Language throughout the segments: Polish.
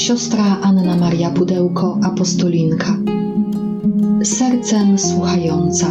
siostra Anna Maria Pudełko, apostolinka. Sercem słuchająca.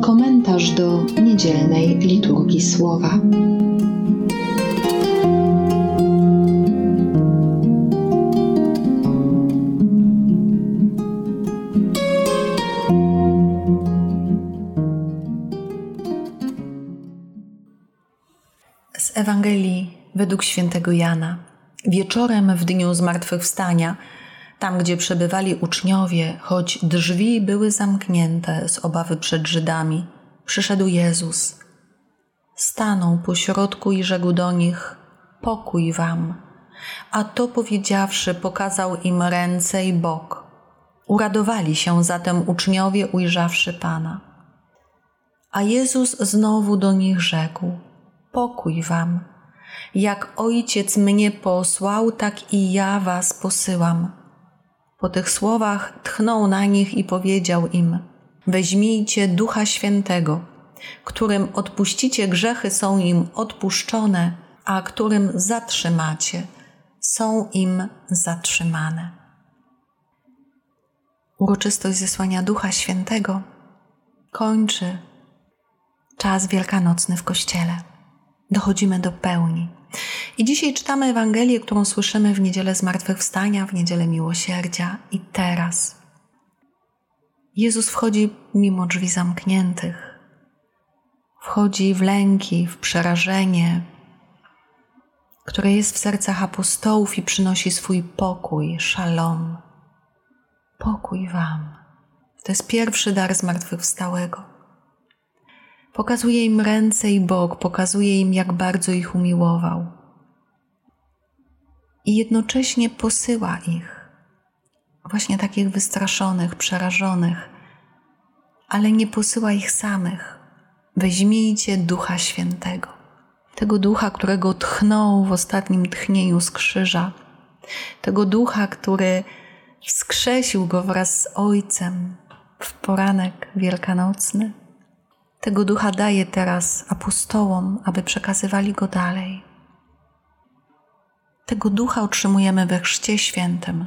Komentarz do niedzielnej liturgii słowa. Z Ewangelii według świętego Jana. Wieczorem w dniu zmartwychwstania, tam gdzie przebywali uczniowie, choć drzwi były zamknięte z obawy przed Żydami, przyszedł Jezus. Stanął pośrodku i rzekł do nich: Pokój wam. A to powiedziawszy, pokazał im ręce i bok. Uradowali się zatem uczniowie, ujrzawszy Pana. A Jezus znowu do nich rzekł: Pokój wam. Jak ojciec mnie posłał, tak i ja was posyłam. Po tych słowach tchnął na nich i powiedział im: Weźmijcie ducha świętego, którym odpuścicie grzechy, są im odpuszczone, a którym zatrzymacie, są im zatrzymane. Uroczystość zesłania Ducha Świętego kończy czas wielkanocny w Kościele dochodzimy do pełni. I dzisiaj czytamy Ewangelię, którą słyszymy w niedzielę zmartwychwstania, w niedzielę miłosierdzia i teraz. Jezus wchodzi mimo drzwi zamkniętych. Wchodzi w lęki, w przerażenie, które jest w sercach apostołów i przynosi swój pokój, szalom. Pokój Wam. To jest pierwszy dar zmartwychwstałego. Pokazuje im ręce i bok, pokazuje im, jak bardzo ich umiłował. I jednocześnie posyła ich, właśnie takich wystraszonych, przerażonych, ale nie posyła ich samych. Weźmijcie Ducha Świętego, tego Ducha, którego tchnął w ostatnim tchnieniu z krzyża, tego Ducha, który wskrzesił go wraz z Ojcem w poranek wielkanocny tego ducha daje teraz apostołom, aby przekazywali go dalej. Tego ducha otrzymujemy we Chrzcie Świętym.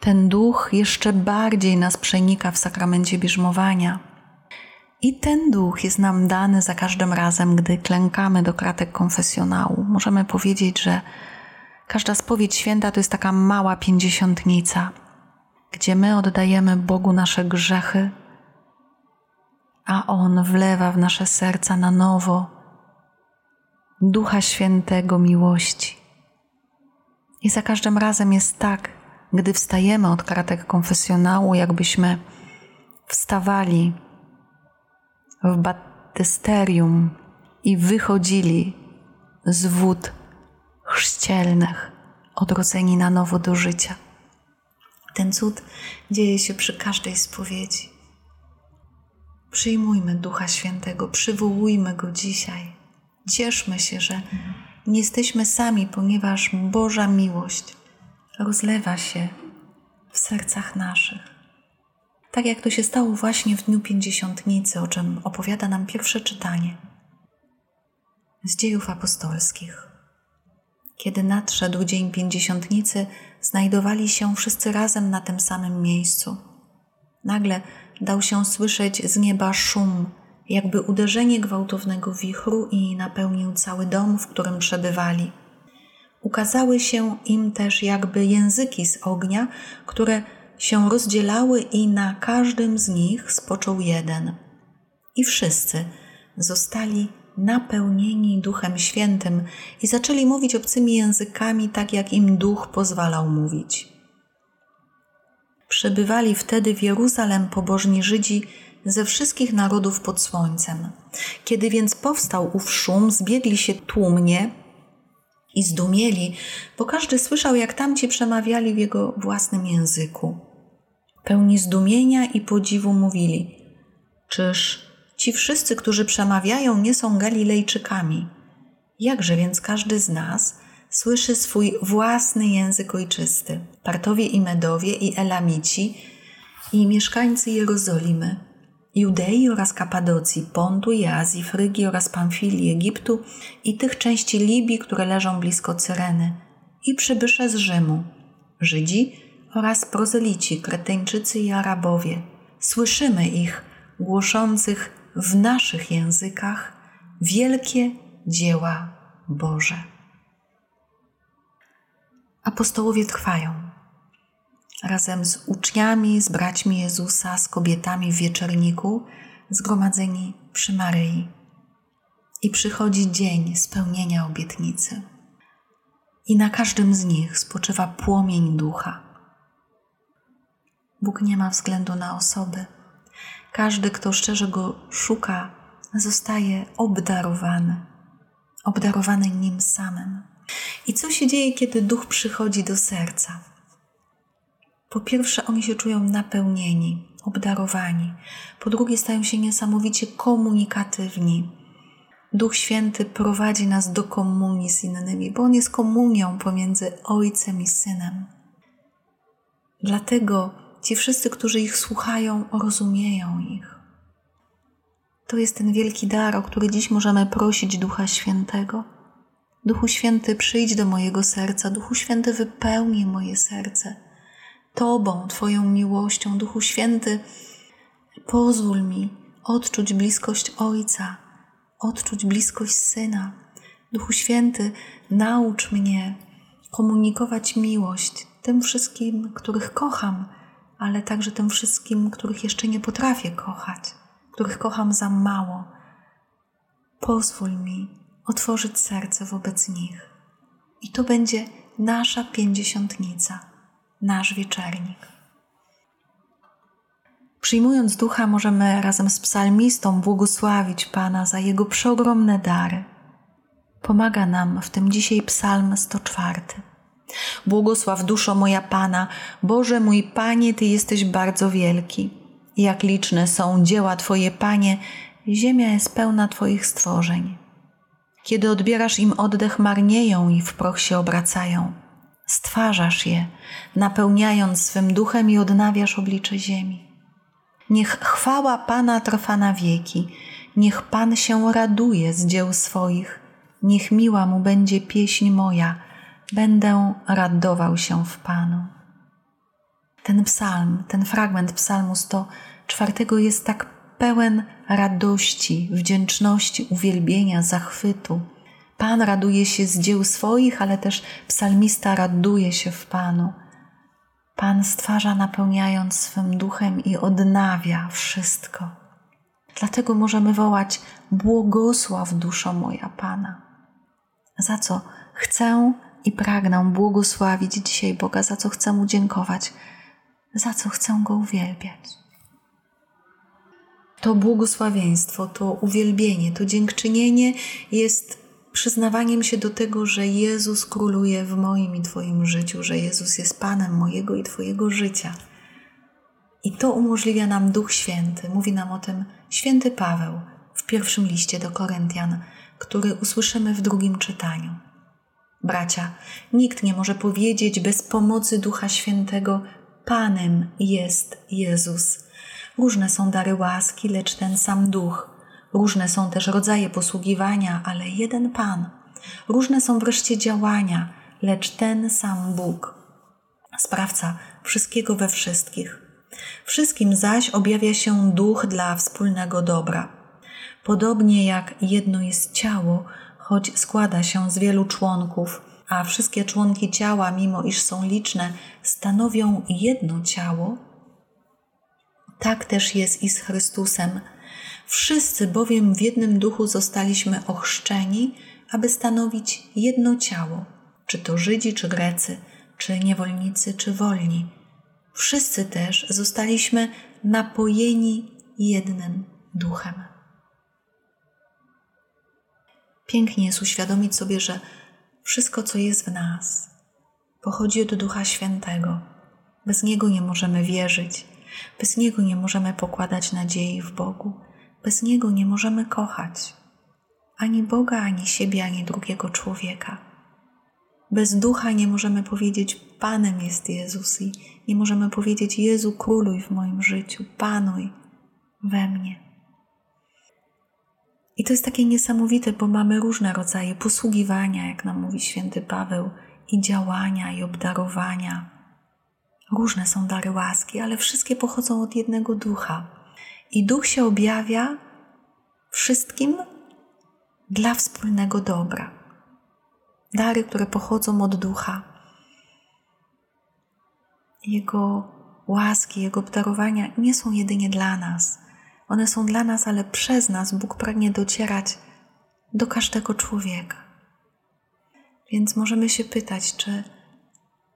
Ten duch jeszcze bardziej nas przenika w sakramencie bierzmowania. I ten duch jest nam dany za każdym razem, gdy klękamy do kratek konfesjonału. Możemy powiedzieć, że każda spowiedź święta to jest taka mała pięćdziesiątnica, gdzie my oddajemy Bogu nasze grzechy a On wlewa w nasze serca na nowo Ducha Świętego miłości. I za każdym razem jest tak, gdy wstajemy od kratek konfesjonału, jakbyśmy wstawali w baptysterium i wychodzili z wód chrzcielnych, odrodzeni na nowo do życia. Ten cud dzieje się przy każdej spowiedzi. Przyjmujmy Ducha Świętego, przywołujmy Go dzisiaj. Cieszmy się, że nie jesteśmy sami, ponieważ Boża miłość rozlewa się w sercach naszych. Tak jak to się stało właśnie w Dniu Pięćdziesiątnicy, o czym opowiada nam pierwsze czytanie z dziejów apostolskich. Kiedy nadszedł Dzień Pięćdziesiątnicy, znajdowali się wszyscy razem na tym samym miejscu. Nagle dał się słyszeć z nieba szum, jakby uderzenie gwałtownego wichru i napełnił cały dom, w którym przebywali. Ukazały się im też jakby języki z ognia, które się rozdzielały i na każdym z nich spoczął jeden. I wszyscy zostali napełnieni Duchem Świętym i zaczęli mówić obcymi językami, tak jak im Duch pozwalał mówić. Przebywali wtedy w Jeruzalem pobożni Żydzi ze wszystkich narodów pod słońcem. Kiedy więc powstał ów szum, zbiegli się tłumnie i zdumieli, bo każdy słyszał, jak tamci przemawiali w jego własnym języku. Pełni zdumienia i podziwu mówili: Czyż ci wszyscy, którzy przemawiają, nie są Galilejczykami? Jakże więc każdy z nas słyszy swój własny język ojczysty. Partowie i Medowie i Elamici i mieszkańcy Jerozolimy, Judei oraz Kapadocji, Pontu i Azji, Frygii oraz Pamfilii, Egiptu i tych części Libii, które leżą blisko Cyreny i przybysze z Rzymu, Żydzi oraz prozelici, Kreteńczycy i Arabowie. Słyszymy ich głoszących w naszych językach wielkie dzieła Boże. Apostołowie trwają. Razem z uczniami, z braćmi Jezusa, z kobietami w wieczorniku, zgromadzeni przy Maryi. I przychodzi dzień spełnienia obietnicy. I na każdym z nich spoczywa płomień ducha. Bóg nie ma względu na osoby. Każdy, kto szczerze go szuka, zostaje obdarowany, obdarowany nim samym. I co się dzieje, kiedy duch przychodzi do serca? Po pierwsze, oni się czują napełnieni, obdarowani. Po drugie, stają się niesamowicie komunikatywni. Duch Święty prowadzi nas do komunii z innymi, bo On jest komunią pomiędzy Ojcem i Synem. Dlatego ci wszyscy, którzy ich słuchają, rozumieją ich. To jest ten wielki dar, o który dziś możemy prosić Ducha Świętego. Duchu Święty, przyjdź do mojego serca, Duchu Święty, wypełnij moje serce Tobą, Twoją miłością, Duchu Święty, pozwól mi odczuć bliskość Ojca, odczuć bliskość Syna. Duchu Święty, naucz mnie komunikować miłość tym wszystkim, których kocham, ale także tym wszystkim, których jeszcze nie potrafię kochać, których kocham za mało. Pozwól mi otworzyć serce wobec nich. I to będzie nasza pięćdziesiątnica nasz wieczernik. Przyjmując ducha, możemy razem z psalmistą błogosławić Pana za jego przeogromne dary. Pomaga nam w tym dzisiaj psalm 104. Błogosław duszo moja Pana, Boże mój Panie, Ty jesteś bardzo wielki. Jak liczne są dzieła Twoje, Panie, ziemia jest pełna Twoich stworzeń. Kiedy odbierasz im oddech, marnieją i w proch się obracają stwarzasz je, napełniając swym duchem i odnawiasz oblicze ziemi. Niech chwała Pana trwa na wieki, niech Pan się raduje z dzieł swoich, niech miła mu będzie pieśń moja, będę radował się w Panu. Ten psalm, ten fragment psalmu 104 jest tak pełen radości, wdzięczności, uwielbienia, zachwytu Pan raduje się z dzieł swoich, ale też psalmista raduje się w Panu. Pan stwarza, napełniając swym duchem i odnawia wszystko. Dlatego możemy wołać: Błogosław duszo moja Pana. Za co chcę i pragnę błogosławić dzisiaj Boga, za co chcę mu dziękować, za co chcę go uwielbiać. To błogosławieństwo, to uwielbienie, to dziękczynienie jest przyznawaniem się do tego, że Jezus króluje w moim i Twoim życiu, że Jezus jest Panem mojego i Twojego życia. I to umożliwia nam Duch Święty. Mówi nam o tym święty Paweł w pierwszym liście do Koryntian, który usłyszymy w drugim czytaniu. Bracia, nikt nie może powiedzieć bez pomocy Ducha Świętego: Panem jest Jezus. Różne są dary łaski, lecz ten sam Duch. Różne są też rodzaje posługiwania, ale jeden Pan. Różne są wreszcie działania, lecz ten sam Bóg. Sprawca wszystkiego we wszystkich. Wszystkim zaś objawia się duch dla wspólnego dobra. Podobnie jak jedno jest ciało, choć składa się z wielu członków, a wszystkie członki ciała, mimo iż są liczne, stanowią jedno ciało, tak też jest i z Chrystusem Wszyscy bowiem w jednym duchu zostaliśmy ochrzczeni, aby stanowić jedno ciało, czy to Żydzi, czy Grecy, czy niewolnicy, czy wolni. Wszyscy też zostaliśmy napojeni jednym duchem. Pięknie jest uświadomić sobie, że wszystko, co jest w nas, pochodzi od Ducha Świętego. Bez Niego nie możemy wierzyć, bez Niego nie możemy pokładać nadziei w Bogu. Bez Niego nie możemy kochać ani Boga, ani siebie, ani drugiego człowieka. Bez ducha nie możemy powiedzieć: Panem jest Jezus, i nie możemy powiedzieć: Jezu, króluj w moim życiu, panuj we mnie. I to jest takie niesamowite, bo mamy różne rodzaje posługiwania, jak nam mówi święty Paweł, i działania, i obdarowania. Różne są dary łaski, ale wszystkie pochodzą od jednego ducha. I duch się objawia wszystkim dla wspólnego dobra. Dary, które pochodzą od ducha. Jego łaski, Jego obdarowania nie są jedynie dla nas. One są dla nas, ale przez nas Bóg pragnie docierać do każdego człowieka. Więc możemy się pytać, czy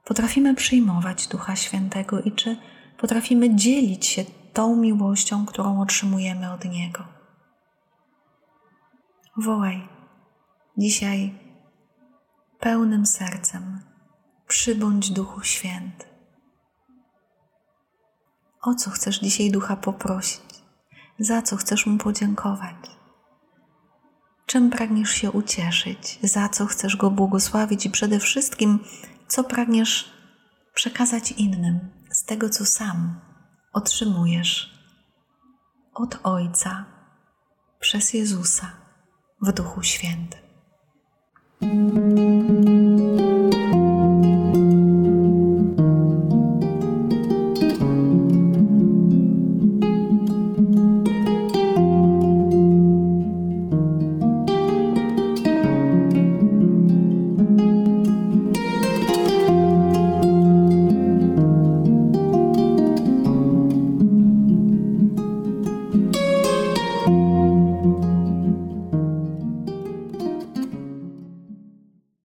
potrafimy przyjmować Ducha Świętego i czy potrafimy dzielić się tą miłością, którą otrzymujemy od Niego. Wołaj dzisiaj pełnym sercem, przybądź Duchu Święty. O co chcesz dzisiaj Ducha poprosić? Za co chcesz Mu podziękować? Czym pragniesz się ucieszyć? Za co chcesz Go błogosławić i przede wszystkim, co pragniesz przekazać innym z tego, co sam otrzymujesz od Ojca przez Jezusa w Duchu Świętym.